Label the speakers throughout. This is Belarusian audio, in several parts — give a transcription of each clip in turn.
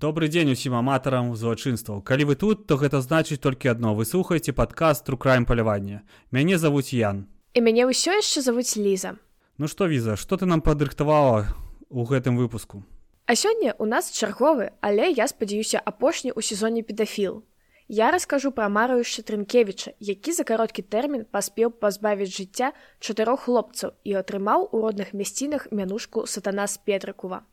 Speaker 1: Добры дзень усім аматарам злачынстваў. Калі вы тут, то гэта значыць толькі адно. Вы слухаеце падкаст рукраем палявання. Мяне завуць Ян.
Speaker 2: І мяне ўсё яшчэ завуць Ліза.
Speaker 1: Ну што віза, што ты нам падрыхтавала ў гэтым выпуску?
Speaker 2: А сёння у нас чарговы, але я спадзяюся апошні ў сезоне педафіл. Я раскажу пра марыюша Трынкевіча, які за кароткі тэрмін паспеў пазбавіць жыцця чатырох хлопцаў і атрымаў у родных мясцінах мянушку сатана з Петрыкува.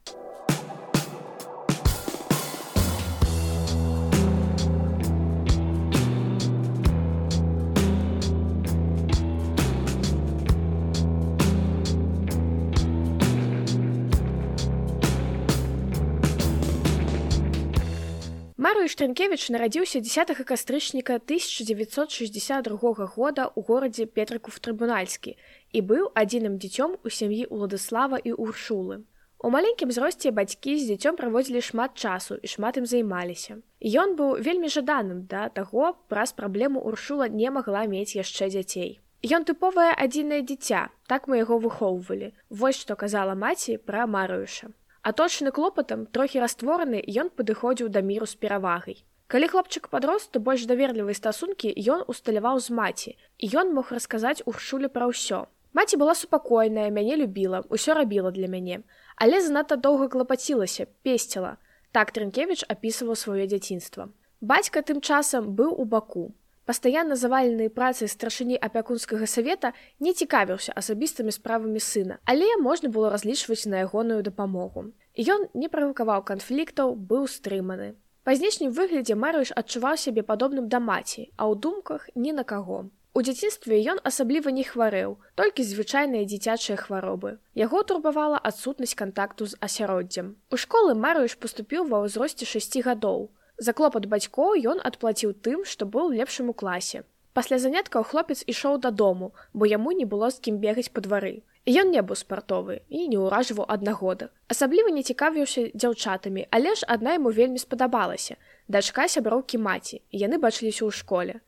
Speaker 2: Марыю Штрынкевіч нарадзіўся 10 кастрычніка 1962 года ў горадзе Петрыкув трыбунальскі і быў адзіным дзіцём у сям'і Уладыслава і Уршулы. У маленькім зросце бацькі з дзіцём праводзілі шмат часу і шмат ім займаліся. Ён быў вельмі жаданым да таго праз праблему Уршула не магла мець яшчэ дзяцей. Ён тыповае адзінае дзіця, так мы яго выхоўвалі. Вось што казала маці пра Марыюша. Аточаны клопатам трохі раствораны ён падыходзіў да міру з перавагай. Калі хлопчык падрос, то больш даверлівай стасункі ён усталяваў з маці і ён мог расказаць уршулі пра ўсё. Маці была супакойная, мяне любіла, усё рабіла для мяне, але занадта доўга клапацілася, песціла. Так Трынкевіч апісваў сваё дзяцінства. Бацька тым часам быў у баку, пастаянна заваленыя працай старшыні апякунскага савета не цікавіўся асабістымі справамі сына, але можна было разлічваць на ягоную дапамогу. Ён не правакаваў канфліктаў, быў стрыманы. Па знешнім выглядзе Марыш адчуваў сябе падобным да маці, а ў думках ні на каго. У дзяцінстве ён асабліва не хварэў, толькі звычайныя дзіцячыя хваробы. Яго турбавала адсутнасць кантакту з асяроддзем. У школы Марыш паступіў ва ўзросце 6 гадоў. За клопат бацькоў ён адплаціў тым, што быў лепшым у класе. Пасля заняткаў хлопец ішоў дадому, бо яму не было з кім бегаць па двары. Ён не быў спартовы і не ўражваў аднагода. Асабліва не цікавіўся дзяўчатамі, але ж адна яму вельмі спадабалася. Дачка сяброўкі маці, яны бачыліся ў школе.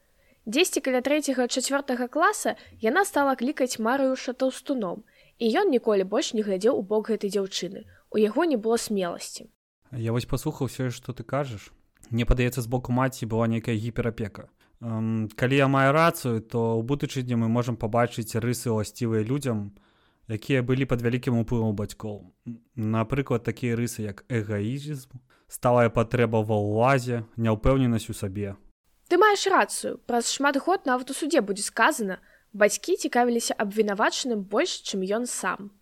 Speaker 2: Дзесьці каля трэцяга чацвёртага класа яна стала клікаць марыюша таўстуном, і ён ніколі больш не глядзеў у бок гэтай дзяўчыны. У яго не было смеласці.
Speaker 1: Я вось паслухаў все, што ты кажаш мне падаецца з боку маці была нейкая гіперапека. Калі я маю рацыю то ў будучыні мы можам пабачыць рысы ўласцівыя людзям якія былі пад вялікім уплывам бацькоў. Напрыклад такія рысы як эгаізм сталая патрэба ва ўлазе няўпэўненасць у сабе.
Speaker 2: Ты маеш рацыю. Праз шмат год нават у суде будзе сказана бацькі цікавіліся абвінавачаным больш чым ён сам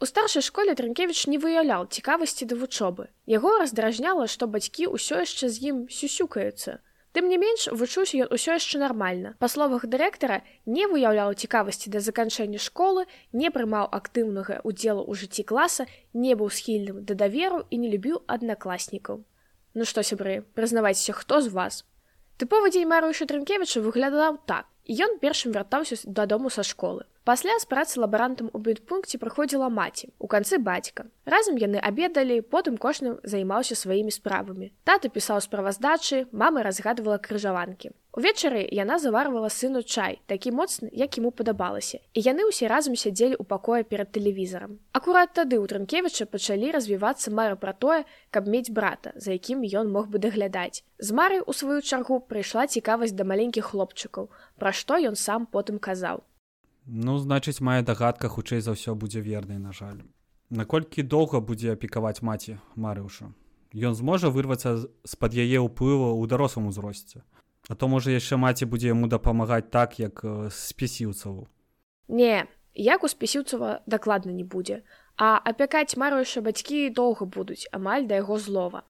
Speaker 2: У старшай школе Трынкевіч не выяўляў цікавасці да вучобы. Яго раздражняла, што бацькі ўсё яшчэ з ім сюсюкаюцца. Тым не менш вучуўся ён усё яшчэ нармальна. Па словах дырэктара не выяўляў цікавасці да заканчэння школы, не прымаў актыўнага ўдзелу ў жыцці класа, не быў схільным да даверу і не любіў аднакласнікаў. Ну што сябры, прызнавайцеся, хто з вас. Тыповы дзень марыюша Трынкевіча выглядаў так. Ён першым вяртаўся дадому са школы. Пасля з працы лабарантам у бытпункце праходзіла маці у канцы бацька. Разам яны абедалі, потым кожным займаўся сваімі справамі. Тата пісаў справаздачы, мама разгадвала крыжаванкі. Увечары яна заварвала сыну чай, такі моцны, як яму падабалася. І яны ўсе разам сядзелі ў пакоя перад тэлевізарам. Акурат тады ў Трынкевіча пачалі развівацца мары пра тое, каб мець брата, за якім ён мог бы даглядаць. З мары у сваю чаргу прыйшла цікавасць да маленькіх хлопчыкаў, пра што ён сам потым казаў.
Speaker 1: Ну значыць мая дагадка хутчэй за ўсё будзе вернай на жаль наколькі доўга будзе апекаваць маці марыўша Ён зможа вырвацца з-пад яе ўплыву ў дарослым узросце А то можа яшчэ маці будзе яму дапамагаць так як спесіўцаву.
Speaker 2: Не як у спесіўцава дакладна не будзе. А апякаць марыўша бацькі доўга будуць амаль да яго злова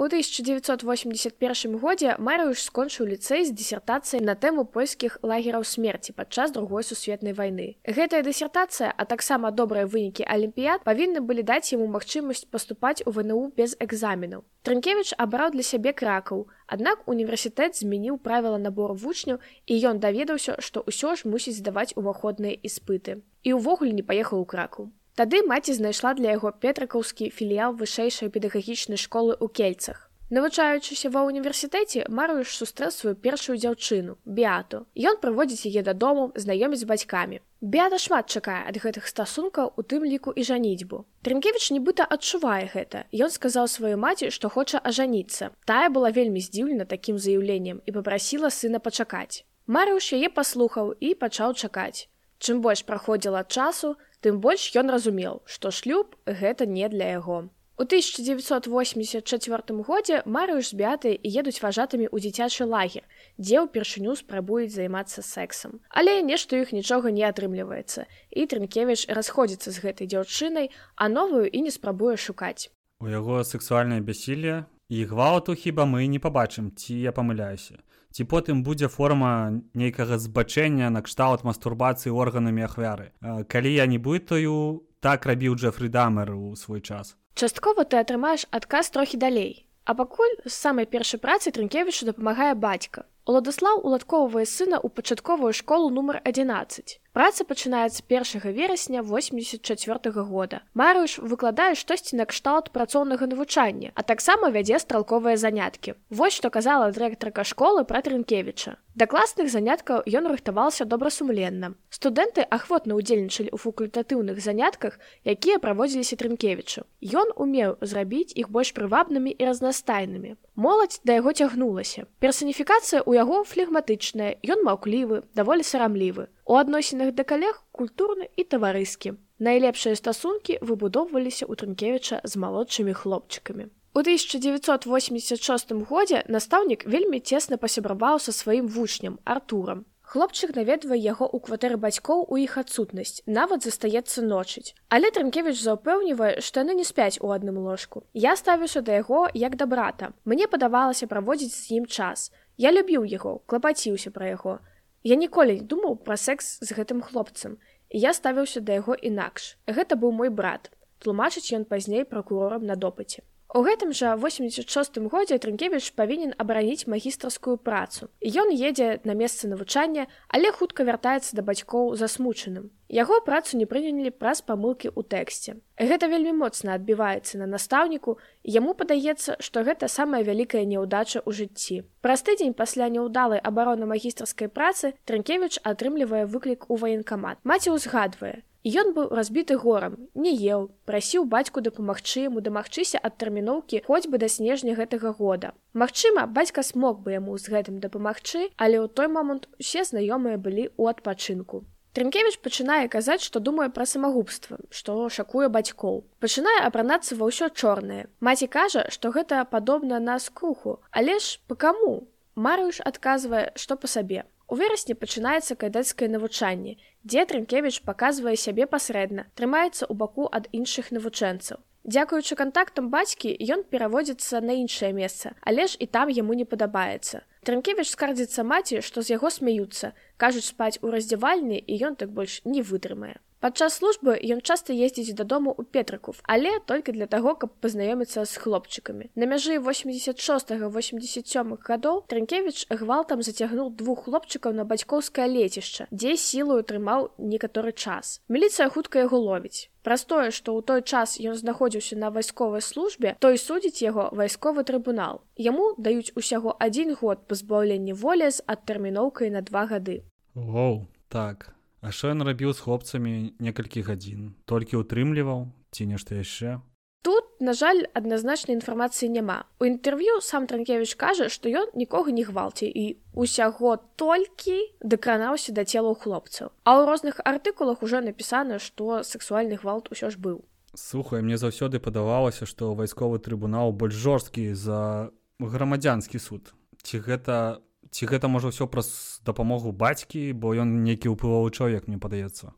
Speaker 2: У 1981 годзе Марыюш скончыў ліцэй з дысертацыяй на тэму польскіх лагераў смерці падчас другой сусветнай вайны. Гэтая дысертацыя, а таксама добрыя вынікі алімпіяд павінны былі даць яму магчымасць паступаць у ВНУ без экзаменаў. Трынкевіч абраў для сябе кракаў, аднак універсітэт змяніў правіла набору вучняў і ён даведаўся, што ўсё ж мусіць здаваць уваходныя іспыты. І ўвогуле не паехаў у кракаў. Тады маці знайшла для яго петракаўскі філіял вышэйшай педагагічнай школы ў кельцах. Навучаючыся ва ўніверсітэце марыш сустрэў сваю першую дзяўчыну Беату. Ён прыводзіць яе дадому знаёміць з бацькамі. Беата шмат чакае ад гэтых стасункаў у тым ліку і жаніцьбу. Трынкевіч нібыта адчувае гэта. Ён сказаў сваёй маці, што хоча ажаніцца. Тая была вельмі здзіўлена такім заяўленнем і попрасіла сына пачакаць. Марыуш яе паслухаў і пачаў чакаць. Чым больш праходзіла часу, тым больш ён разумеў, што шлюб гэта не для яго. У 1984 годзе Марыш з бятай едуць важатымі ў дзіцячы лагер, дзе ўпершыню спрабуюць займацца сексам. Але нешта іх нічога не атрымліваецца. І Трынкевіч расходзіцца з гэтай дзяўчынай, а новую і не спрабуе шукаць.
Speaker 1: У яго сексуальнае бяссілле і гвалту хіба мы не пабачым, ці я памыляюся. Ці потым будзе форма нейкага збачэння накшталт мастурбацыі органамі ахвяры. Калі я не бытаю, так рабіў Джефры Дамер у свой час.
Speaker 2: Часткова ты атрымаеш адказ трохі далей. А пакуль з самай першай працы Трынкевічу дапамагае бацька. Уладаслаў уладкоўвае сына ў пачатковую школу нумар 11. Праца пачынаецца 1 верасня 84 -го года. Марыш выкладае штосьці на кшталт працоўнага навучання, а таксама вядзе стралковыя заняткі. Вось што казала дырэктарка школы пра Трынкевіча. Да класных заняткаў ён рыхтаваўся добрасумленна. Студэнты ахвотна ўдзельнічалі ў факультатыўных занятках, якія праводзіліся Трынкевічу. Ён умеў зрабіць іх больш прывабнымі і разнастайнымі. Моладзь да яго цягнулася. Персаніфікацыя ў яго флегматычная, ён маўклівы, даволі сарамлівы. У адносінах да калег культурны і таварыскі. Найлепшыя стасункі выбудоўваліся ў Трынкевіча з малодшымі хлопчыкамі. У 1986 годзе настаўнік вельмі цесна пасябраваў са сваім вучням артурам. Хлопчык наведвае яго ў кватэры бацькоў у іх адсутнасць, нават застаецца ночыць. Але Трынкевіч заўпэўнівае, што яны не спяць у адным ложку. Я ставіўся да яго як да брата. Мне падавалася праводзіць з ім час. Я любіў яго, клапаціўся пра яго. Я ніколі не думаў пра секс з гэтым хлопцам. Я ставіўся да яго інакш. Гэта быў мой брат. Тлумачыць ён пазней пракурорам на допыце. У гэтым жа 86 годзе Трынкевіч павінен абараніць магістрскую працу. Ён едзе на месца навучання, але хутка вяртаецца да бацькоў засмучаным. Яго працу не прынялі праз памылкі ў тэксце. Гэта вельмі моцна адбіваецца на настаўніку, яму падаецца, што гэта самая вялікая няўдача ў жыцці. Праз тыдзень пасля няўдалай абароны магістрскай працы Трынкевіч атрымлівае выклік у ваенкамат. Маці ўзгадвае, Ён быў разбіты горам, не еў, прасіў бацьку дапамагчы яму дамагчыся ад тэрміноўкі хоць бы да снежня гэтага года. Магчыма, бацька смог бы яму з гэтым дапамагчы, але ў той момант усе знаёмыя былі ў адпачынку. Трынкевіч пачынае казаць, што думае пра самагубства, што шакуе бацькоў. Пачынае апранацца ва ўсё чорнае. Маці кажа, што гэта падобна на скруху, але ж па каму? Марыш адказвае, што па сабе. У верасні пачынаецца кадэцкае навучанне, дзе Трынкевіч паказвае сябе пасрэдна, трымаецца ў баку ад іншых навучэнцаў. Дзякуючы кантактам бацькі ён пераводзіцца на іншае месца, але ж і там яму не падабаецца. Трынкевіч скардзіцца маці, што з яго смяюцца, кажуць спаць у раздзявальні і ён так больш не вытрымае. Падчас службы ён часта ездзіць дадому ў петрыков, але толькі для таго, каб пазнаёміцца з хлопчыкамі. На мяжы 86-87 гадоў Трынкевіч гвалтам зацягнуў двух хлопчыкаў на бацькоўскае лецішча, дзе сілую трымаў некаторы час. Міліцыя хутка яго ловіць. Праз тое, што ў той час ён знаходзіўся на вайсковай службе, той судзіць яго вайсковы трыбунал. Яму даюць усяго адзін год пазбаўлення волі з адтэрміноўкай на два гады.
Speaker 1: Воу, так. А що ён рабіў з хлопцамі некалькі гадзін, толькі ўтрымліваў ці нешта яшчэ.
Speaker 2: Тут, на жаль, адназначнай інфармацыі няма. У інтэрв'ю сам Транкевіч кажа, што ён нікога не гвалці і усяго толькі дакранаўся да целаў хлопцаў. А ў розных артыкулах ужо напісана, што сексуальны гвалт усё ж быў.
Speaker 1: Слухай, мне заўсёды падавалася, што вайсковы трыбунал больш жорсткі за грамадзянскі суд. Ці гэта ці гэта можа ўсё праз дапамогу бацькі бо ён нейкі ўплывовы чалавек мне падаецца?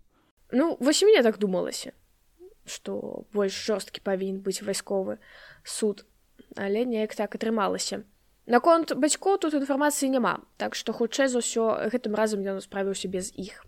Speaker 2: Ну вось мне так думалася што больш жорсткі павінен быць вайсковы суд але неяк так атрымалася. Наконт бацькоў тут інфармацыі няма так што хутчэй за ўсё гэтым разам ён справіўся без іх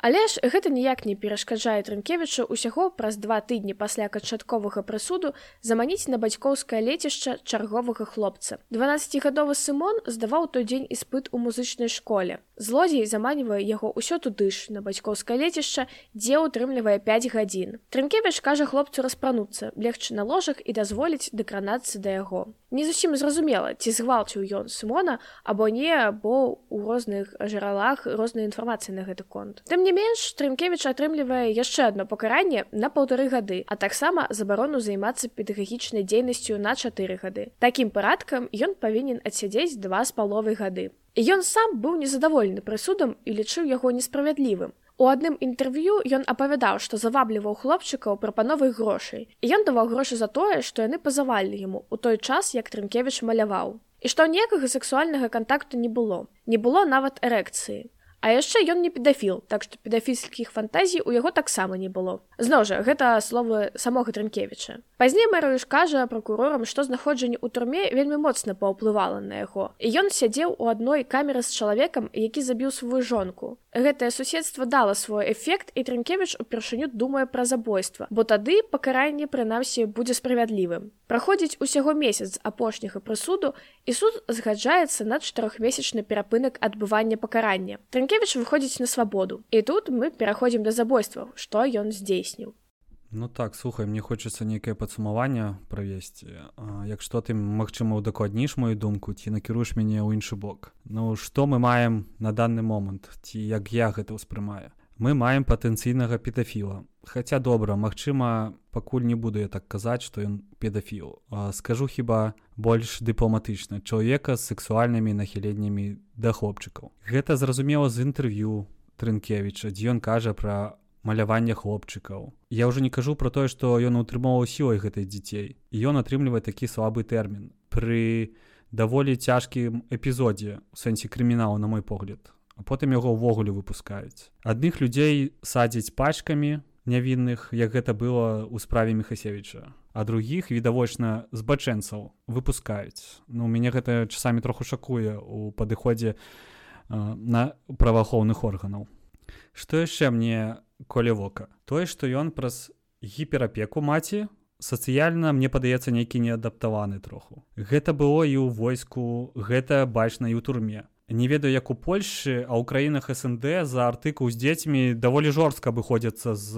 Speaker 2: Але ж гэта ніяк не перашкаджае трынкевічу ўсяго праз два тыдні пасля канчатковага прысуду заманіць на бацькоўскае лецішча чарговага хлопца. 12гадовы сымон здаваў той дзень іспыт у музычнай школе. Злодзей заманівае яго ўсё туды ж на бацькоўскае лецішча, дзе ўтрымлівае 5 гадзін. Трынкевіч кажа хлопцу распрануцца, легчы на ложах і дазволіць дэкранацца да яго. Не зусім зразумела, ці згвалціў ён Сымона або не, бо ў розных жаралах розная інфармацыя на гэты конт. Тым не менш, Трымкевіч атрымлівае яшчэ адно пакаранне на паўтары гады, а таксама забарону займацца педагагічнай дзейнасцю на чатыры гады. Такім парадкам ён павінен адсядзець два з паловай гады. Ён сам быў незадаволены прысудам і лічыў яго несправядлівым. У адным інтэрв'ю ён апавядаў, што завабліваў хлопчыкаў прапановай грошай. І ён даваў грошы за тое, што яны пазавалі яму у той час, як Трынкевіч маляваў. І што ніякага сексуальнага кантакту не было. Не было нават эрэкцыі. А яшчэ ён не педафіл, так што педафільскіх фантазій у яго таксама не было. Зноў жа гэта словы самога Трынкевіча. Пазней Марыш кажа пракурорам, што знаходжанне ў турме вельмі моцна паўплывала на яго. І ён сядзеў у адной камеры з чалавекам, які забіў сваю жонку. Гэтае суседства дала свой эфект і Трынкевіч упершыню думае пра забойства, бо тады пакаранне прынамсі будзе справядлівым. Праходзіць усяго месяц апошняга прысуду і суд згаджаецца на чатырохмесячны перапынак адбывання пакарання. Трынкевіч выходзіць на свабоду. І тут мы пераходзім да забойстваў, што ён здзейсніў.
Speaker 1: Ну так слухай мне хочацца нейкае падсумаванне правесці як што ты магчыма удакладніш мою думку ці накіруеш мяне ў іншы бок. Ну што мы маем на данный момант ці як я гэта ўспрымаю мы маем патэнцыйнага педафіла Хаця добра Мачыма пакуль не буду я так казаць што ён педафіл скажу хіба больш дыпламатычна чалавека з сексуальнымі нахіленнямі да хлопчыкаў Гэта зразумела з інтэрв'ю Трынкевіча дзе ён кажа пра малявання хлопчыкаў. Я ўжо не кажу пра тое, што ён утрымоўваў сілай гэтай дзяцей. І ён атрымлівае такі слабы тэрмін пры даволі цяжкім эпізодзе у сэнсе крыміналу на мой погляд. А потым яго ўвогуле выпускаюць. Адных людзей садзяць пачкамі нявінных, як гэта было ў справе Мехасевіча. А другіх відавочна збачэнцаў выпускаюць. Ну мяне гэта часамі троху шакуе у падыходзе э, на праваахоўных органаў. Што яшчэ мне коле вока. Тое што ён праз гіперапеку маці сацыяльна мне падаецца нейкі неадаптаваны троху. Гэта было і ў войску гэта бачна і ў турме не ведаю як у польльшы а ў краінах снд за артыкул з дзецьмі даволі жорстка выходзяцца з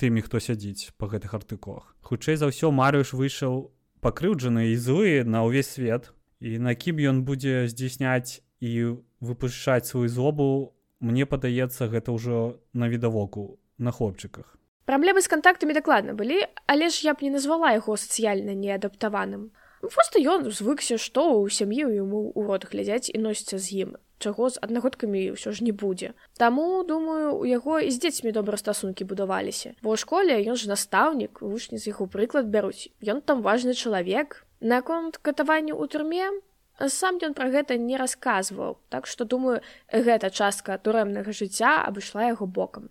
Speaker 1: тымі хто сядзіць па гэтых артыкулах. Хутчэй за ўсё марыш выйшаў пакрыўджаны і злы на ўвесь свет. І на кім ён будзе здзяйсняць і выпушчаць сваю злобу мне падаецца гэта ўжо на відавоку на хлопчыках.
Speaker 2: Праблемы з кантактамі дакладна былі але ж я б не назвала яго сацыяльна неадаптаваным. Просто ён звыкся што ў сям'і яму ў рот глядзяць і носіцца з ім чаго з аднагодкамі ўсё ж не будзе. Таму думаю у яго і з дзецьмі добра стасункі будаваліся. Бо ў школе ён ж настаўнік вучні з яго прыклад бяруць. Ён там важны чалавек. Наконт катаванню ў турме сам ён пра гэта не расказваў так што думаю гэта частка турэмнага жыцця абышла яго бокам.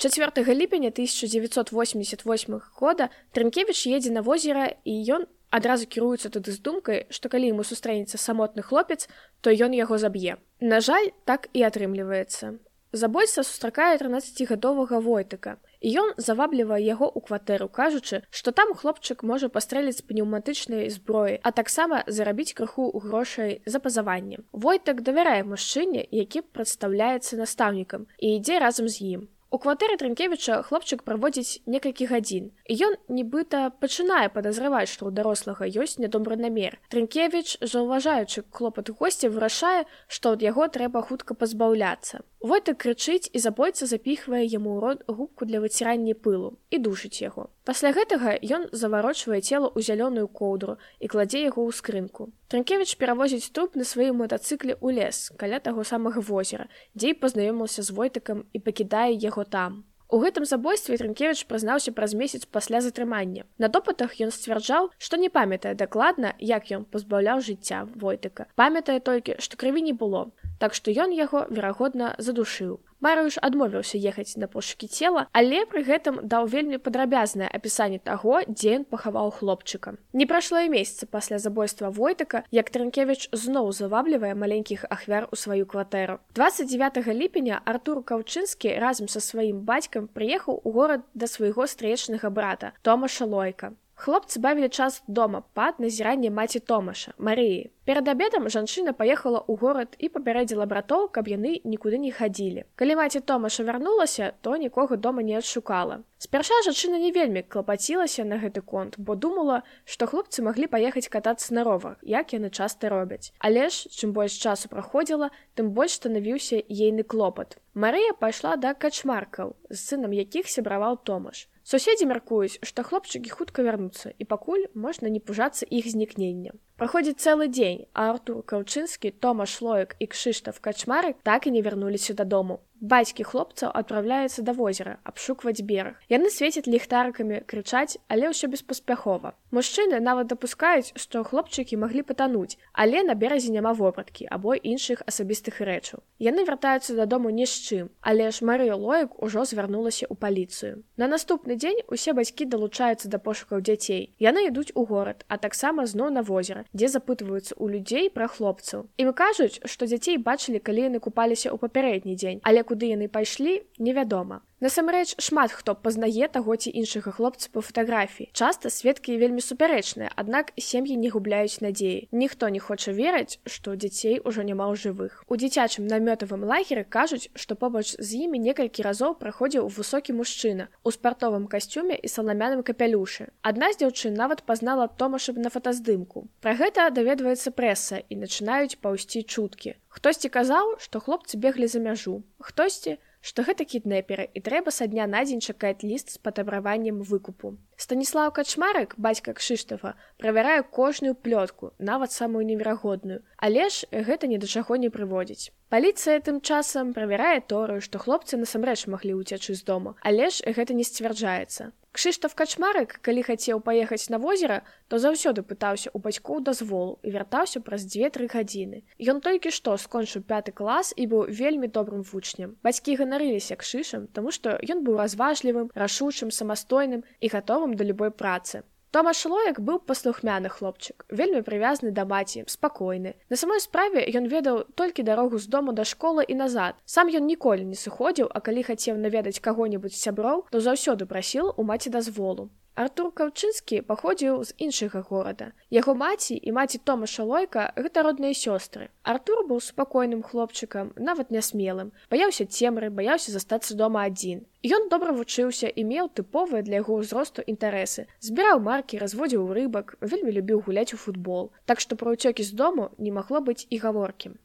Speaker 2: Четвертого ліпеня 1988 года трынкевич едзе на возера і ён адразу кіруецца туды з думкай што калі ему сустрэнецца самотны хлопец то ён яго заб'е. На жаль так і атрымліваецца. Забойца сустракае 13гадовага войтыка і ён заваблівае яго ў кватэру кажучы што там хлопчык можа пастрэліць пнеўматычнай зброі а таксама зарабіць крыху грошай за пазаванне войтак давярае мужчыне які прадстаўляецца настаўнікам і ідзе разам з ім У кватэры Трынкевіча хлопчык праводзіць некалькі гадзін. І ён нібыта пачынае падазраваць, што ў дарослага ёсць нядобры намер. Трынкевіч, заўважаючы клопат госці, вырашае, што ад яго трэба хутка пазбаўляцца. Войта крычыць і забойца запіхвае яму ў рот губку для выцірання пылу і душыць яго. Пасля гэтага ён заварочвае цела ў зялёную коўдру і кладзе яго ў скрынку. Трынкевіч перавозіць труп на сваім мотацыкле ў лес каля таго самага возера, дзе і пазнаёміўся з войтыкам і пакідае яго там. У гэтым забойстве Трынкевіч прызнаўся праз месяц пасля затрымання. На допытах ён сцвярджаў, што не памятае дакладна, як ён пазбаўляў жыцця войтыка. Памятае толькі, што крыві не было, так што ён яго верагодна задушыў Марыш адмовіўся ехаць на пошукі цела, але пры гэтым даў вельмі падрабязнае апісанне таго, дзе ён пахаваў хлопчыка. Не прайшло і месяца пасля забойства войтака, як Трынкевіч зноў заваблівае маленькіх ахвяр у сваю кватэру. 29 ліпеня Артур Каўчынскі разам са сваім бацькам прыехаў у горад да свайго стрэчнага брата Тома Шалойка. Хлопцы бавілі час дома пад назіранне маці Томаша, Марыі. Перад абедам жанчына паехала ў горад і папярэдзіла братоў, каб яны нікуды не хадзілі. Калі маці Томаша вярнулася, то нікога дома не адшукала. Спярша жанчына не вельмі клапацілася на гэты конт, бо думала, што хлопцы маглі паехаць катацца на ровах, як яны часта робяць. Але ж чым больш часу праходзіла, тым больш станавіўся ейны клопат. Марыя пайшла да качмаркаў, з сынам якіх сябраваў Томаш. Суседзі мяркуюць, што хлопчыкі хутка вярнуцца і пакуль можна не пужацца іх знікнення. Праходзіць цэлы дзень, а Артур Каўчынскі, Тома Шлоек і Кшыштаф Качмарык так і не вярнуліся дадому. Бацькі хлопцаў адпраўляюцца да возера абшукваць бераг. Яны свецяць ліхтарыкамі крычаць, але ўсё беспаспяхова. Мужчыны нават дапускаюць, што хлопчыкі маглі патануць, але на беразе няма вопраткі або іншых асабістых рэчаў. Яны вяртаюцца дадому ні з чым, але ж Марыя Лоек ужо звярнулася ў паліцыю. На наступны дзень усе бацькі далучаюцца да пошукаў дзяцей. Яны ідуць у горад, а таксама зноў на возера, дзе запытваюцца ў людзей пра хлопцаў. Ім кажуць, што дзяцей бачылі, калі яны купаліся ў папярэдні дзень, але куды яны пайшлі невядома. Насамрэч шмат хто пазнае таго ці іншага хлопца по фатаграфіі. Часта сведкі вельмі супярэчныя аднак сем'і не губляюць надзеі. Ніхто не хоча верыць што дзяцей ужо няма ў жывых. У дзіцячым намётавым лагеры кажуць што побач з імі некалькі разоў праходзіў высокі мужчына у спартовым касцюме і саламяным капялюшы адна з дзяўчын нават пазнала томашыб на фотаздымку. Пра гэта даведваецца прэса і начынаюць паўсці чуткі хтосьці казаў што хлопцы беглі за мяжу хтосьці што гэта кіднеперы і трэба са дня на дзень чакаць ліст з патабраваннем выкупу. Станіслав Качмарык, бацька Кшыштафа, правярае кожную плётку, нават самую неверагодную, але ж гэта ні да чаго не прыводзіць. Паліцыя тым часам правярае торыю, што хлопцы насамрэч маглі ўцячы з дома, але ж гэта не сцвярджаецца. Кшыштаф качмарык, калі хацеў паехаць на возера, то заўсёды пытаўся ў бацькоў дазволу і вяртаўся праз дзве-тры гадзіны. Ён толькі што скончыў пяты клас і быў вельмі добрым вучнем. Бацькі ганарыліся кшышам, таму што ён быў разважлівым, рашучым, самастойным і гатовым да любой працы. Тома Шлоек быў паслухмяны хлопчык, вельмі прывязаны да маці, спакойны. На самой справе ён ведаў толькі дарогу з дому да школы і назад. Сам ён ніколі не сыходзіў, а калі хацеў наведаць каго-небудзь сяброў, то заўсёды прасіл у маці дазволу. Артур Каўчынскі паходзіў з іншага горада. Яго маці і маці Тома Шалойка гэта родныя сёстры. Артур быў спакойным хлопчыкам, нават нясмелым, баяўся цемры, баяўся застацца дома адзін. Ён добра вучыўся і меў тыповыя для яго ўзросту інтарэсы. Збіраў маркі, разводзіў рыбак, вельмі любіў гуляць у футбол. Так што пра ўцёкі з дому не магло быць і гаворкі.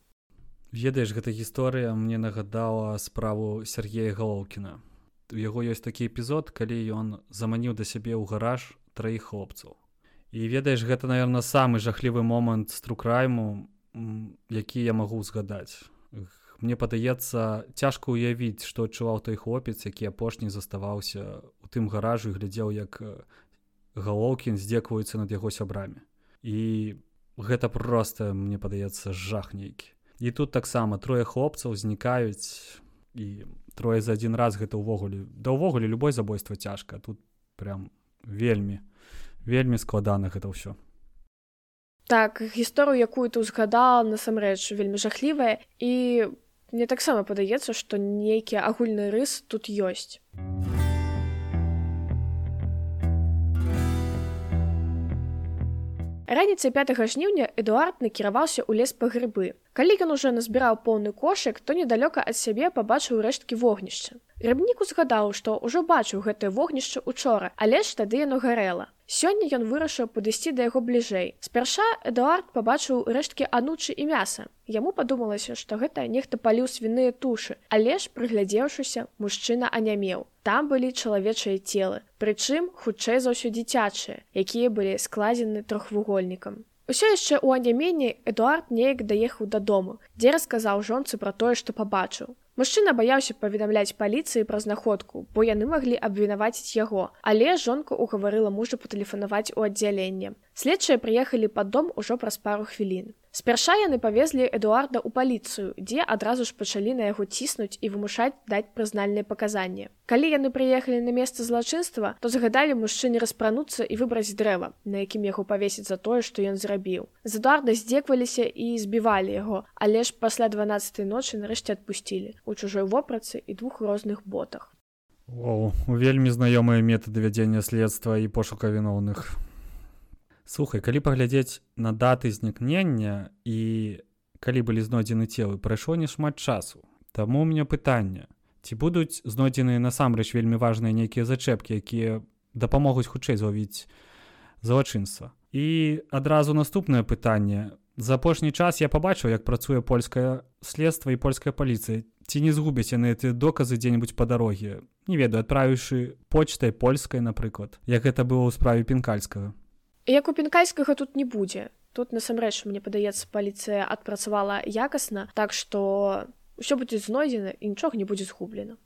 Speaker 1: Ведаеш, гэта гісторыя мне нагадала справу Сергея Галоўкіна у яго ёсць такі эпізод калі ён заманіў да сябе ў гараж траіх хлопцаў. І ведаеш гэта наверное самы жахлівы момант струкрайму які я магу згадаць. Мне падаецца цяжка ўявіць што адчуваў той хлопец які апошні заставаўся у тым гаражу і глядзеў як галоўкін здзекваюцца над яго сябрамі. І гэта просто мне падаецца жах нейкі. І тут таксама трое хлопцаў знікаюць і трое за один раз гэта ўвогуле. Да ўвогуле любое забойство цяжка тут прям вельмі вельмі складана гэта ўсё.
Speaker 2: Так гісторыю якую ты узгадала насамрэч вельмі жахлівая і мне таксама падаецца што нейкі агульны рыс тут ёсць Раніцай 5 жніўня Эдуард накіраваўся ў лес па грыбы. Калі ён ужо назбіраў поўны кошык, то недалёка ад сябе пабачыў рэшткі вогнішча. Рыбнік узгадаў, што ўжо бачыў гэтае вогнішча учора, але ж тады яно гарэла. Сёння ён вырашыў падысці да яго бліжэй. Спярша Эдуард пабачыў рэшткі анучы і мяса. Яму падумалася, што гэта нехта паліў свіныя тушы, але ж прыглядзеўшыся, мужчына анямеў. Там былі чалавечыя целы, прычым хутчэй за ўсё дзіцячыя, якія былі складзены трохвугольнікам. Усё яшчэ ў анямені Эдуард неяк даехаў дадому, дзе расказаў жонцы пра тое, што пабачыў. Мужчына баяўся паведамляць паліцыі пра знаходку, бо яны маглі абвінаваціць яго, але жонка ўгаварыла мужа патэлефанаваць у аддзяленне. Следчыя прыехалі пад дом ужо праз пару хвілін. Спярша яны павезлі Эдуарда ў паліцыю, дзе адразу ж пачалі на яго ціснуць і вымушаць даць прызнальныя паказанні. Калі яны прыехалі на месца злачынства, то загадалі мужчыне распрануцца і выбраць дрэва, на якім яго павесіць за тое, што ён зрабіў. З Эдуарда здзекваліся і збівалі яго, але ж пасля 12 ночы нарэшце адпусцілі у чужой вопрацы і двух розных ботах.
Speaker 1: О, вельмі знаёмыя метады вядзення следства і пошука віноўных. Слухай, калі паглядзець на даты знікнення і калі былі знойдзены целы, прайшло не шмат часу. Таму у меня пытанне: ці будуць знойдзены насамрэч вельмі важныя нейкія зачэпкі, якія дапамогуць хутчэй зловіць залачынства. І адразу наступнае пытанне. За апошні час я пабачыў, як працуе польскае следства і польская паліцыя. Ці не згубяць яны ты доказы дзе-небудзь па дарогі. Не ведаю, адправіўшы почтай польскай, напрыклад, як гэта было ў справе пінкальскага
Speaker 2: як у пінкайскага тут не будзе тут насамрэч мне падаецца паліцыя адпрацавала якасна так што ўсё будзе знойдзена і нічога не будзе згублена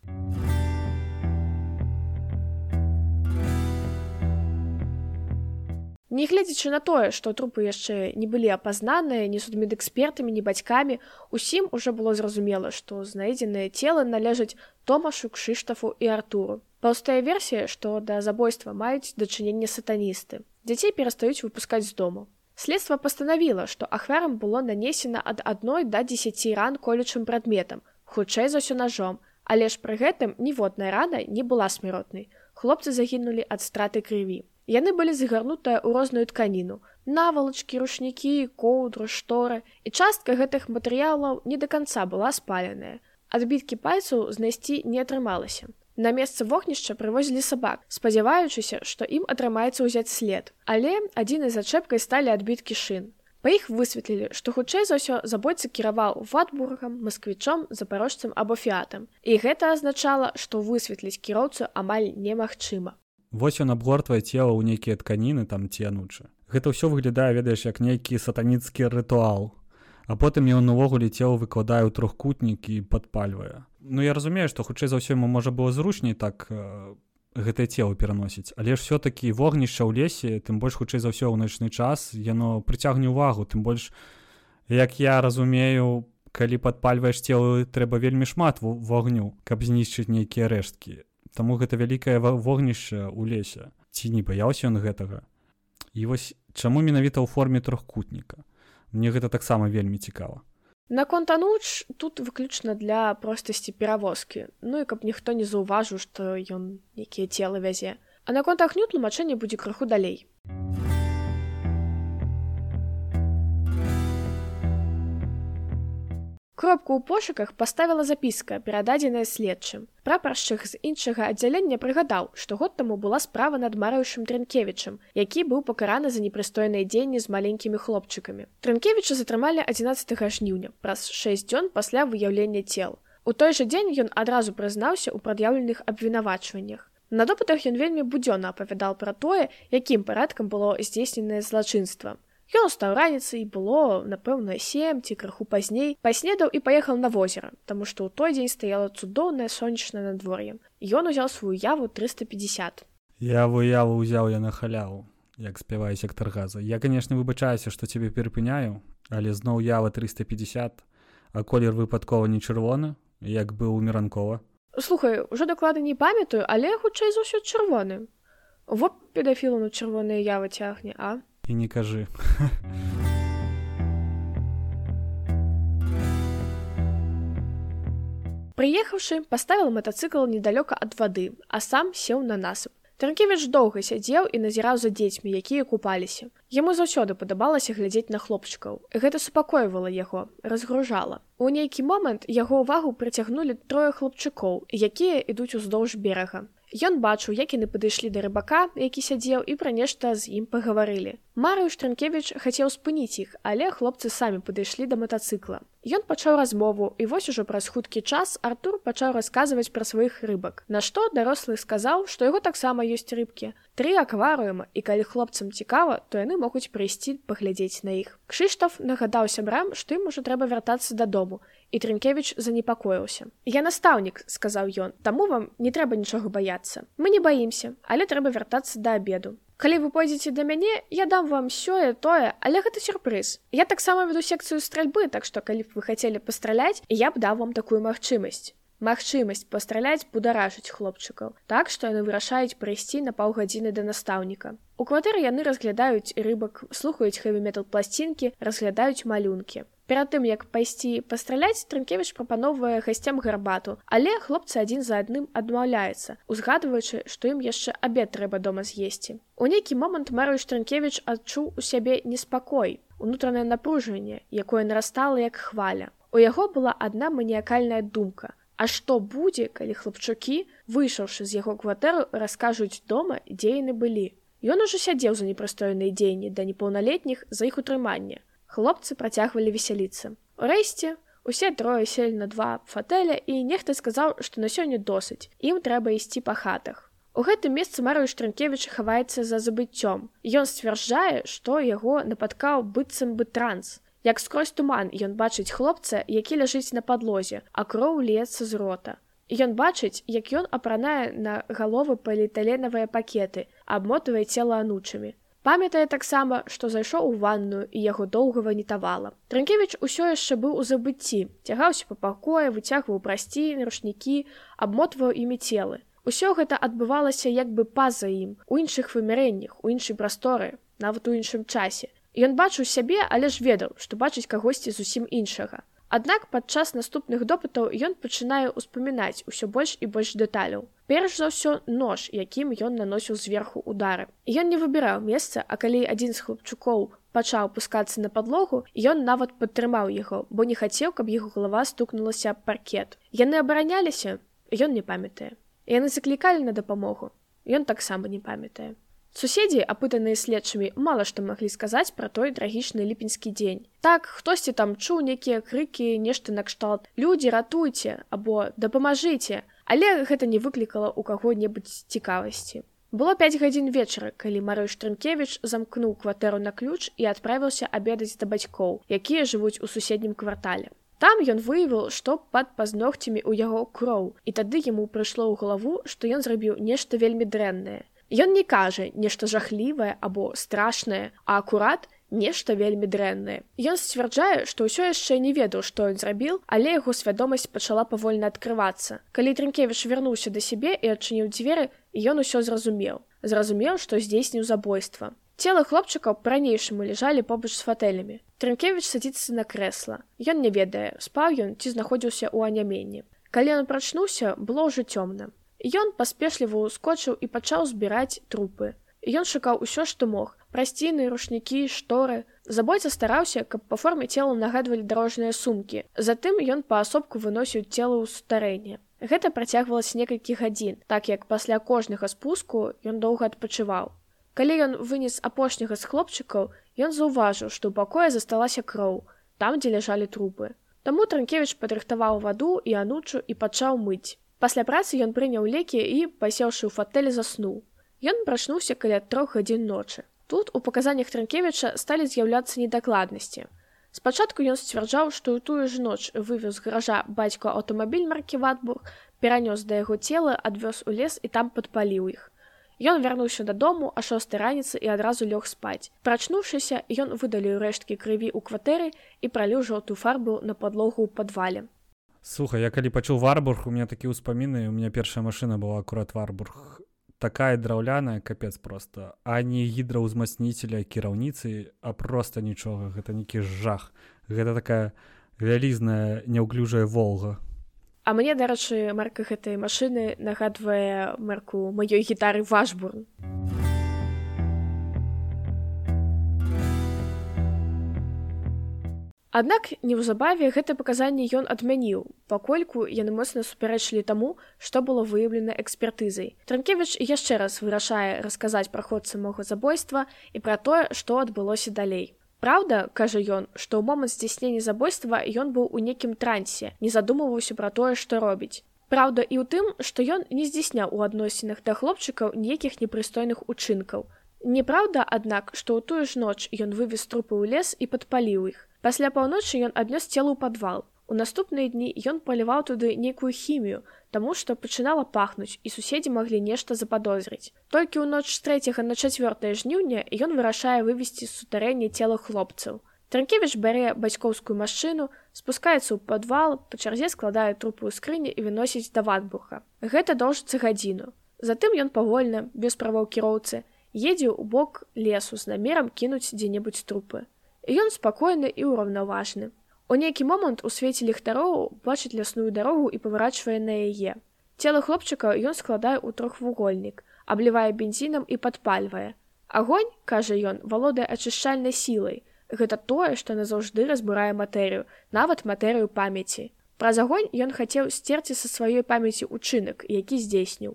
Speaker 2: Нягледзячы на тое, што трупы яшчэ не былі апазнаныя ні судмедэкспертамі, ні бацькамі, усім ужо было зразумела, што знайдзеныя целы належаць Томашу кшыштафу і Артуру. Паўстая версія, што да забойства маюць дачыненне сатаністы дзяцей перастаюць выпускаць з дому. Следства пастанавіла, што ахвярам было нанесена ад адной да 10 ран колючым прадметам, хутчэй за ўсё ножом, але ж пры гэтым ніводная рана не была смяротнай. Хлопцы загінулі ад страты крыві. Яны былі загарнутыя ў розную тканіну, навалачкі, рушнікі, коўдру, шторы, і частка гэтых матэрыялаў не да канца была спаленая. Адбіткі пальцаў знайсці не атрымалася. На месца вогнішча прывозілі сабак, спадзяваючыся, што ім атрымаецца ўзяць след. Але адзінай зачэпкай сталі адбіткі шын. Па іх высветлілі, што хутчэй за ўсё забойца кіраваў ватбургам, масквічом, запарожцам або фіатам. І гэта азначала, што высветліць кіроўцу амаль немагчыма.
Speaker 1: Вось ён абгортвае цела ў нейкія тканіны там ці анучы. Гэта ўсё выглядае ведаеш як нейкі сатаніцкі рытуал. А потым ён увогуле цела выкладае ў трохкутнік і падпальвае ну я разумею што хутчэй за ўсё ему можа было зручней так э, гэтае цело пераносіць. Але ж все-таки вогнішча ў лесе тым больш хутчэй за ўсё ў начны час яно прыцягне ўвагу. Тым больш як я разумею калі падпальваеш целы трэба вельмі шмат вогню каб знішчыць нейкія рэшткі. Таму гэта вялікае вогнішча ў лесе. Ці не баяўся ён гэтага? І вось чаму менавіта ў форме трохкутніка? Мне гэта таксама вельмі цікава
Speaker 2: Наконт ануч тут выключна для простасці перавозкі, ну і каб ніхто не заўважыў, што ён якія целы вязе. А наконт агню тлумачэнне будзе крыху далей. Кропку ў пошуках паставіла запіска, перададзеная следчым. Прапаршчык з іншага аддзялення прыгадаў, што год таму была справа над марыўшым Трынкевічам, які быў пакараны за непрыстойныя дзеянні з маленькімі хлопчыкамі. Трынкевіча затрымалі 11 жніўня праз 6 дзён пасля выяўлення цел. У той жа дзень ён адразу прызнаўся ў прад'яўленых абвінавачваннях. На допытах ён вельмі будзённа апавядаў пра тое, якім парадкам было здзейсненае злачынства. Ён устаў раніцай было напэўна сем ці крыху пазней паснедаў і паехаў на возера таму што ў той дзень стаяла цудоўнае сонечнае надвор'е ён узяў сваю яву 350
Speaker 1: я выяву ўзяў я на халяву як спяваю сектор газа я канешне выбачаюся што цябе перапыняю але зноў ява 350 а колер выпадкова не чырвоны як быў у міранкова
Speaker 2: слухай ужо даклады не памятаю але хутчэй за ўсё чырвоны во педафілу на чырвоныя явы цягне а
Speaker 1: і не кажы.
Speaker 2: Прыехаўшы, паставіў матацыкл недалёка ад вады, а сам сеў на насып. Таркевіч доўга сядзеў і назіраў за дзецьмі, якія купаліся. Яму заўсёды падабалася глядзець на хлопчыкаў. Гэта супакойвала яго, разгружала. У нейкі момант яго ўвагу прыцягнулі трое хлопчыкоў, якія ідуць уздоўж берага. Ён бачыў, як яны падышлі да рыбака, які сядзеў і пра нешта з ім пагаварылі. Марыю Штранкевіч хацеў спыніць іх, але хлопцы самі падышлі да матацыкла. Ён пачаў размову і вось ужо праз хуткі час Артур пачаў расказваць пра сваіх рыбак. Нашто дарослы сказаў, што яго таксама ёсць рыбкі. Тры акварыума і калі хлопцам цікава, то яны могуць прыйсці паглядзець на іх. Кшыштаф нагадаў сябрам, што ім ужо трэба вяртацца дадому і Трынкевіч занепакоіўся. Я настаўнік, сказаў ён, таму вам не трэба нічога баяцца. Мы не баімся, але трэба вяртацца да абеду. Калі вы пойдзеце да мяне я дам вам сёе тое але гэта сюрпрыз я таксама веду секцыю стральбы так што калі б вы хацелі пастраляць я б даў вам такую магчымасць магчымасць пастраляць бударажыць хлопчыкаў так што яны вырашаюць прыйсці на паўгадзіны да настаўніка у кватэры яны разглядаюць рыбак слухаюць хэві-метал пласцінкі разглядаюць малюнкі перад тым як пайсці пастраляць трынкевіч прапановвае гасцям гарбату але хлопцы адзін за адным адмаўляецца узгадваючы што ім яшчэ абед трэба дома з'есці у нейкі момант марыю штрынкевіч адчуў у сябе неспакой унутранае напружанне якое нарастала як хваля у яго была адна маніякальная думка А што будзе, калі хлапчукі, выйшаўшы з яго кватэру, раскажуць дома, дзе яны былі. Ён ужо сядзеў за непрыстойныя дзеянні да непаўналетніх за іх утрымання. Хлопцы працягвалі весяліцца. Урэшце усе трое селі на два фатэля і нехта сказаў, што на сёння досыць. Ім трэба ісці па хатах. У гэтым месцы Марыю Штрынкевіч хаваецца за забыццём. Ён сцвярджае, што яго напаткаў быццам бы транс. Як скрозь туман ён бачыць хлопца, які ляжыць на падлозе, а кроў лецца з рота. Ён бачыць, як ён апранае на галовы паліталенавыя пакеты, абмотвае цела анучамі памятае таксама што зайшоў у ванную і яго доўга ванітавала. Трынкевич усё яшчэ быў у забыцці. Цягаўся па пакоі выцягваў прасці рушнікі абмотваў імі целы. Усё гэта адбывалася як бы па-за ім у іншых вымярэннях у іншай прасторы нават у іншым часе. Ён бачыў сябе але ж ведаў што бачыць кагосьці зусім іншага. Аднак падчас наступных допытаў ён пачынае ўспамінаць усё больш і больш дэталяў. Перш за ўсё нож, якім ён наносіў зверху удары. Ён не выбіраў месца, а калі адзін з хлопчукоў пачаў пускацца на падлогу, ён нават падтрымаў яго, бо не хацеў, каб яго галава стукнулася паркет. Яны абараняліся, ён не памятае. Яны заклікалі на дапамогу. Ён таксама не памятае. Суседзі, апытаныя следчымі, мала што маглі сказаць пра той трагічны ліпеньскі дзень. Так, хтосьці там чуў нейкія крыкі, нешта накшталт. Людзі ратуйце або дапамажыце, але гэта не выклікала ў каго-небудзь цікавасці. Было 5 гадзін вечара, калі Марой Штрынкевіч замкнуў кватэру на ключ і адправіўся абедаць да бацькоў, якія жывуць у суседнім квартале. Там ён выявіў, што пад пазногцямі ў яго кроў, і тады яму прыйшло ў галаву, што ён зрабіў нешта вельмі дрэннае. Ён не кажа нешта жахлівае або страшнае, а акурат нешта вельмі дрэннае. Ён сцвярджае, што ўсё яшчэ не ведаў, што ён зрабіў, але яго свядомасць пачала павольна адкрывацца. Калі Трынкевіч вярнуўся да сябе і адчыніў дзверы, ён усё зразумеў. Зразумеў, што здзейсніў забойства. Цела хлопчыкаў па-ранейшаму ляжалі побач з фатэлямі. Трынкевіч садзіцца на крэсла. Ён не ведае, спаў ён ці знаходзіўся ў анямені. Калі ён прачнуўся, было ўжо цёмна. Ён паспешліва ўскочыў і пачаў збіраць трупы. Ён шукаў усё, што мог прасціны, рушнікі, шторы. Забойца стараўся, каб па форме цела нагадвалі дарожныя сумкі. Затым ён паасобку выносіў цела ў сутарэнне. Гэта працягвалася некалькі гадзін, так як пасля кожнага спуску ён доўга адпачываў. Калі ён вынес апошняга з хлопчыкаў, ён заўважыў, што ў пакоі засталася кроў, там, дзе ляжалі трупы. Таму Транкевіч падрыхтаваў ваду і анучу і пачаў мыць. Пасля працы ён прыняў лекі і пасеўшы ў фатэлі заснуў. Ён прачнуўся каля трох гадзін ночы. Тут у паказаннях Транкевіча сталі з'яўляцца недакладнасці. Спачатку ён сцвярджаў, што ў тую ж ноч вывез гаража бацьку аўтамабіль маркі Ватбург, перанёс да яго цела, адвёз у лес і там падпаліў іх. Ён вярнуўся дадому а шостой раніцы і адразу лёг спаць. Прачнуўшыся, ён выдаліў рэшткі крыві ў кватэры і праліў жоўтую фарбу на падлогу ў падвале.
Speaker 1: Слухай, я калі пачуў варбург, у меня такі ўспаміны, у меня першая машына была акурат варбург. Такая драўляная капец просто, а не гідраўзмацніцеля кіраўніцы, а просто нічога, гэта нейкі жах. Гэта такая вялізная няўклюжая волга.
Speaker 2: А мне, дарэчы, марка гэтай машыны нагадвае марку маёй гітары вашбурн. Аднак неўзабаве гэта паказанне ён адмяніў, пакольку яны моцна супярэчлі таму, што было выяўлена экспертызай. Транкевіч яшчэ раз вырашае расказаць пра ход самога забойства і пра тое, што адбылося далей. Праўда, кажа ён, што ў момант здзяйснення забойства ён быў у нейкім трансе, не задумываўся пра тое, што робіць. Праўда, і ў тым, што ён не здзяйсняў у адносінах да хлопчыкаў нейкіх непрыстойных учынкаў. Неправда, аднак, што ў тую ж ноч ён вывез трупы ў лес і падпаліў іх. Пасля паўночы ён аднёс целу ў падвал. У наступныя дні ён паліваў туды нейкую хімію, таму што пачынала пахнуць і суседзі маглі нешта западозрыць. Толькі ў ноч з 3 на 4 жніўня ён вырашае вывесці з сутарэння цела хлопцаў. Транкевіч бярэ бацькоўскую машыну, спускаецца ў падвал, па чарзе складае трупу ў скрыні і выносіць да ватбуха. Гэта доўжыцца гадзіну. Затым ён павольна, без правоў кіроўцы, едзе ў бок лесу з намерам кінуць дзе-небудзь трупы. Ён спакойны і ўраўнаважны. У нейкі момант у свеце ліхтароў бачыць лясную дарогу і паварачвае на яе. Цела хлопчыка ён складае ў трохвугольнік, аблівае бензінам і падпальвае. Агонь, кажа ён, валодае ачышчальнай сілай. Гэта тое, што назаўжды разбурае матэрыю, нават матэрыю памяці. Праз агонь ён хацеў сцерці са сваёй памяці ўчынак, які здзейсніў.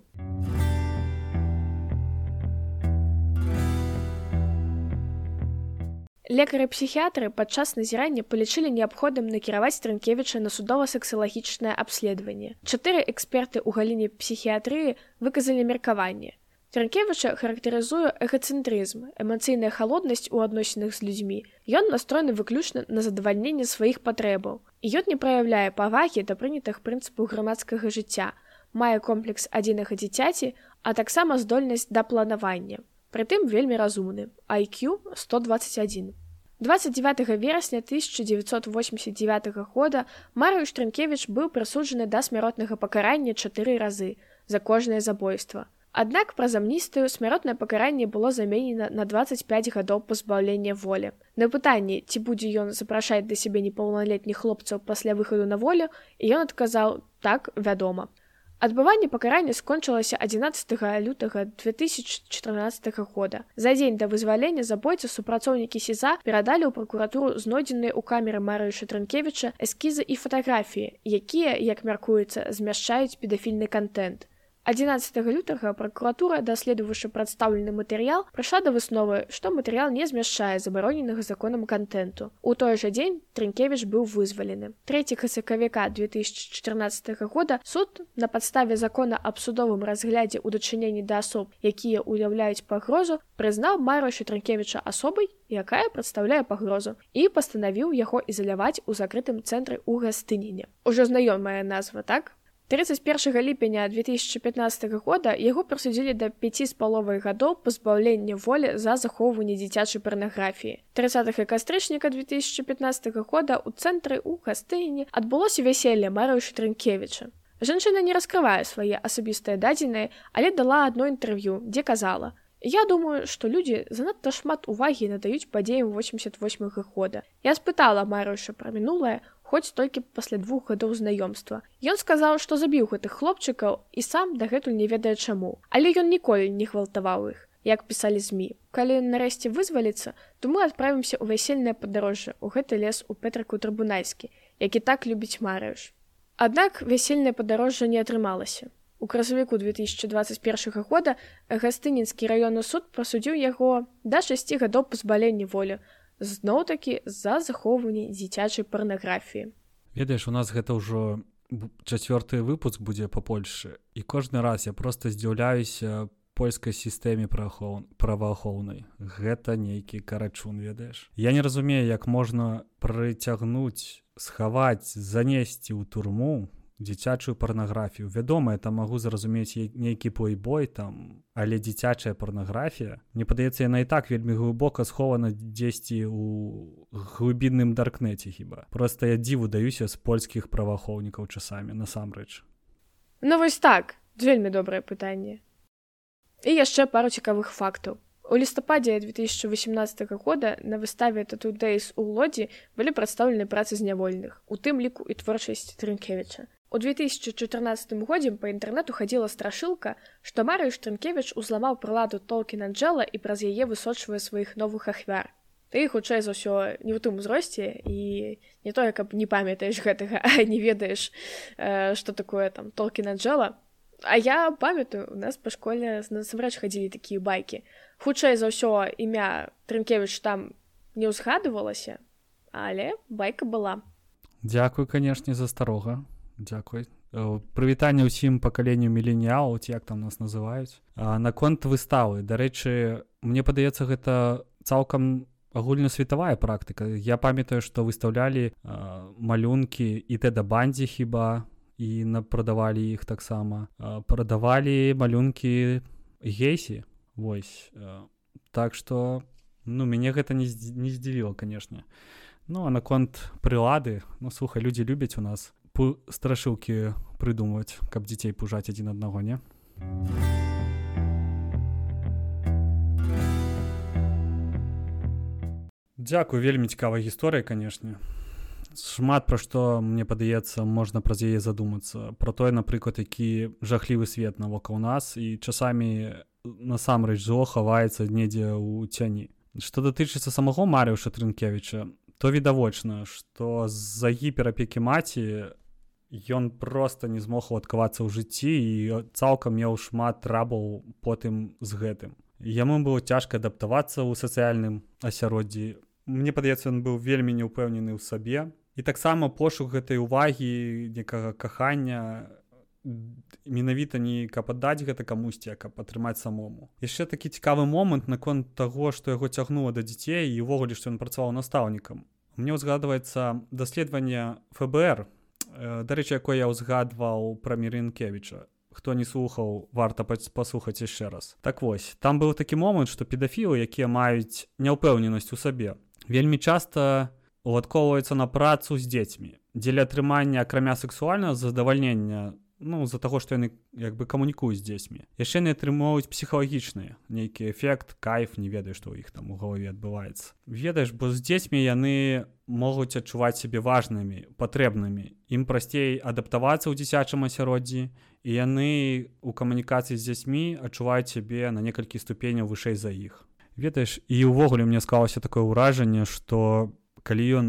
Speaker 2: Лекары-псіхіятры падчас назірання палічылі неабходным накіраваць Трынкевіча на судова-сексалагічнае абследаванне. Чатыры эксперты ў галіне псіхіятрыі выказалі меркаванне. Трынкевіча характарызуе эгацэнтрызм, эмацыйная халоднасць у адносінах з людзьмі. Ён настроены выключна на задавальненне сваіх патрэбаў. І ён не праяўляе павагі да прынятых прынцыпаў грамадскага жыцця, мае комплекс адзінага дзіцяці, а таксама здольнасць да планавання. Прытым вельмі разумны. IQ 121. 29 верасня 1989 года Марыю Штрынкевіч быў прысуджаны да смяротнага пакарання чатыры разы за кожнае забойства. Аднак праз амністыю смяротнае пакаранне было заменена на 25 гадоў пазбаўлення волі. На пытанні, ці будзе ён запрашаць да сябе непаўналетніх хлопцаў пасля выхаду на волю, і ён адказаў так вядома. Адбыванне пакарання скончылася 11 лютага 2014 года. За дзень да вызвалення забойцы супрацоўнікі сеза перадалі ў пракуратуру знойдзеныя ў камеры Марыю Шатрынкевіча эскізы і фатаграфіі, якія, як мяркуецца, змяшчаюць педафільны контент. 11 лютага пракуратура даследаваўшы прадстаўлены матэрыял прыйшла да высновы што матэрыял не змяшчае забароненага законам контенту. У той жа дзень трынкевіч быў вызвалены 3 сакавіка 2014 года суд на падставе закона аб судовым разглядзе ў дачыненні да асоб якія уяўляюць пагрозу прызнаў марышы трынкевіча асобай якая прадстаўляе пагрозу і пастанавіў яго ізаляваць у закрытым цэнтры ў гастыніне ужо знаёмая назва так 31 ліпеня 2015 года яго прысудзілі да 5 з паловай гадоў пазбаўлення волі за захоўванне дзіцячай парнаграфіі. 30 кастрычніка 2015 года ў цэнтры ў гастыні адбылося вяселле Марыю Штрынкевіча. Жанчына не раскрывае свае асабістыя дадзеныя, але дала адно інтэрв'ю, дзе казала: « Я думаю, што людзі занадта шмат увагі надаюць падзеям 88 года. Я спытала Марыша пра мінулае, хоць толькі пасля двух гадоў знаёмства. Ён сказаў, што забіў гэтых хлопчыкаў і сам дагэтуль не ведае чаму, але ён ніколі не гвалтаваў іх, як пісалі змі. Калі нарэшце вызваліцца, то мы адправімся ў вясельнае падарожжа ў гэты лес у петраку трыбунальскі, які так любіць марыш. Аднак вясельнае падарожжа не атрымалася. У красавіку 2021 года гастынінскі раённы суд прасудзіў яго да 6 гадоў пазбалення зноў-такі за захоўванне дзіцячай парнаграфіі.
Speaker 1: Ведаеш, у нас гэта ўжо чацвёрты выпуск будзе па Польшы і кожны раз я просто здзіўляюся польскай сістэме праваахоўнай. Гэта нейкі карачун ведаеш. Я не разумею, як можна прыцягнуць, схаваць, занесці ў турму дзіцячую парнаграфію. Вядома это магу зразумець нейкі плейбой там але дзіцячая парнаграфія мне падаецца яна і так вельмі глыбока схована дзесьці у глыбінным даркнеце хіба. Просто я дзіву даюся з польскіх праваахоўнікаў часамі насамрэч.
Speaker 2: Ну вось так. Вельмі добрае пытанне. І яшчэ пару цікавых фактаў. У лістападзе 2018 года на выставе татудейс у лодзі былі прадстаўлены працы знявольных у тым ліку і творчасць трынкевіча У 2014 годзе па інтэрнэту хадзіла страшылка, што Марыю Штрынкевіч узламаў прыладу Толкін Анджела і праз яе высочвае сваіх новых ахвяр. Ты хутчэй за ўсё не ў тым узросце і не тое, каб не памятаеш гэтага, а не ведаеш, э, што такое там Толкін Анджела. А я памятаю, у нас па школе насамрэч хадзілі такія байкі. Хутчэй за ўсё імя Трынкевіч там не ўзгадывалася, але байка была.
Speaker 1: Дзякуй, канешне, за старога Дякуй. Э, Прывітанне ўсім пакаленню міленіалу, ці як там нас называюць. Наконт выставы. Дарэчы, мне падаецца гэта цалкам агульнасветавая практыка я памятаю што выставлялі э, малюнкі і тэда бандзі хіба і на прадавалі іх таксама прадавалі малюнкі гейсі Вось э, так што ну мяне гэта не, не здзівіла конечно ну а наконт прылады ну слухай людзі любяць у нас страшылкі прыдумваць каб дзяцей пужаць адзін аднаго не? Дзякую вельмі цікавая гісторыя канешне. Шмат пра што мне падаецца можна праз яе задумацца. Про тое напрыклад які жахлівы свет навокал нас і часамі насамрэч зло хаваецца недзе ў цяні. Што датычыцца самого марыуша трынкевіча то відавочна што з-за гіперапекі маці ён просто не змог уладкавацца ў жыцці і цалкам меў шмат трабаў потым з гэтым. Яму было цяжка адаптавацца ў сацыяльным асяроддзі. Мне падаецца ён быў вельмі неўпэўнены ў сабе. І таксама пошук гэтай увагі некага кахання менавіта не каб аддаць гэта камусьці каб атрымаць самому. Яшчэ такі цікавы момант наконт таго што яго цягнула да дзяцей і ўвогуле што ён працаваў настаўнікам. Мне ўзгадваецца даследаванне ФБР дарэчы якое я ўзгадваў пра мірынкевіча хто не слухаў варта паслухаць яшчэ раз. Так вось там быў такі момант што педафілы якія маюць няўпэўненасць у сабе вельмі часта уладкоўваюцца на працу з дзецьмі дзеля атрымання акрамя сексуальнага задавальнення ну з-за таго што яны як бы камунікуюць з дзецьмі яшчэ не атрымоўваюць псіхалагічныя нейкі эфект кайф не ведаю што ў іх там у галаве адбываецца ведаеш бо з дзецьмі яны могуць адчуваць сябе важнымі патрэбнымі ім прасцей адаптавацца ў дзіцячым асяроддзі і яны у камунікацыі з дзяцьмі адчуваюць сябе на некалькі ступеняў вышэй за іх ведаеш і ўвогуле мне склалася такое ўражанне што калі ён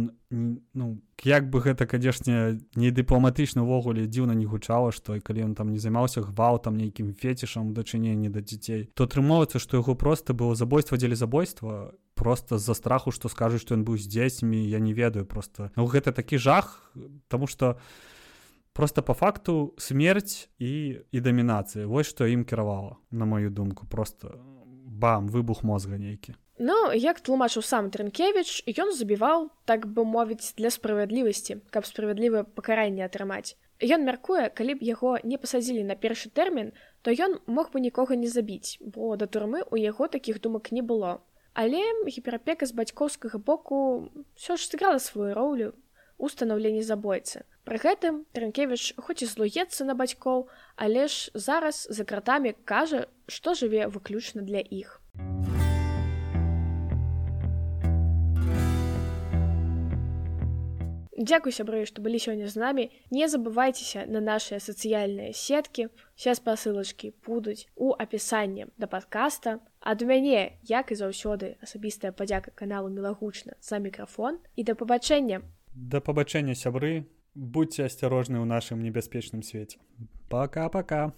Speaker 1: ну як бы гэта канешне не дыпламатычна ўвогуле дзіўна не гучала што і калі ён там не займаўся гвалтам нейкім фетішам дачыненні да дзяцей то атрымоўваецца што яго проста было забойства дзеля забойства просто з-за страху што скажуць што ён быў з дзецьмі я не ведаю просто ну гэта такі жах тому что просто по факту смерць і і дамінацыя. Вось што ім кіравала на маю думку просто бам выбух мозга нейкі
Speaker 2: Ну, як тлумачыў сам Трынкевіч, ён забіваў, так бы мовіць для справядлівасці, каб справядлівае пакаранне атрымаць. Ён мяркуе, калі б яго не пасадзілі на першы тэрмін, то ён мог бы нікога не забіць, бо да турмы ў яго такіх думак не было. Але гіперапека з бацькоўскага боку ўсё ж сыграла сваю роўлю у станаўленні забойцы. Пры гэтым Трынкевіч хоць і злуецца на бацькоў, але ж зараз за кратамі кажа, што жыве выключна для іх. Дзякуй сябры, што былі сёння з намі. Не забывайцеся на нашыя сацыяльныя сеткі. Уся спасылачкі будуць у апісанні да падкаста. Ад мяне, як і заўсёды, асабістая падзяка каналу мелагучна за мікрафон і да пабачэння.
Speaker 1: Да пабачэння сябры, будьце асцярожны ў нашым небяспечным свеце. Пока-пока.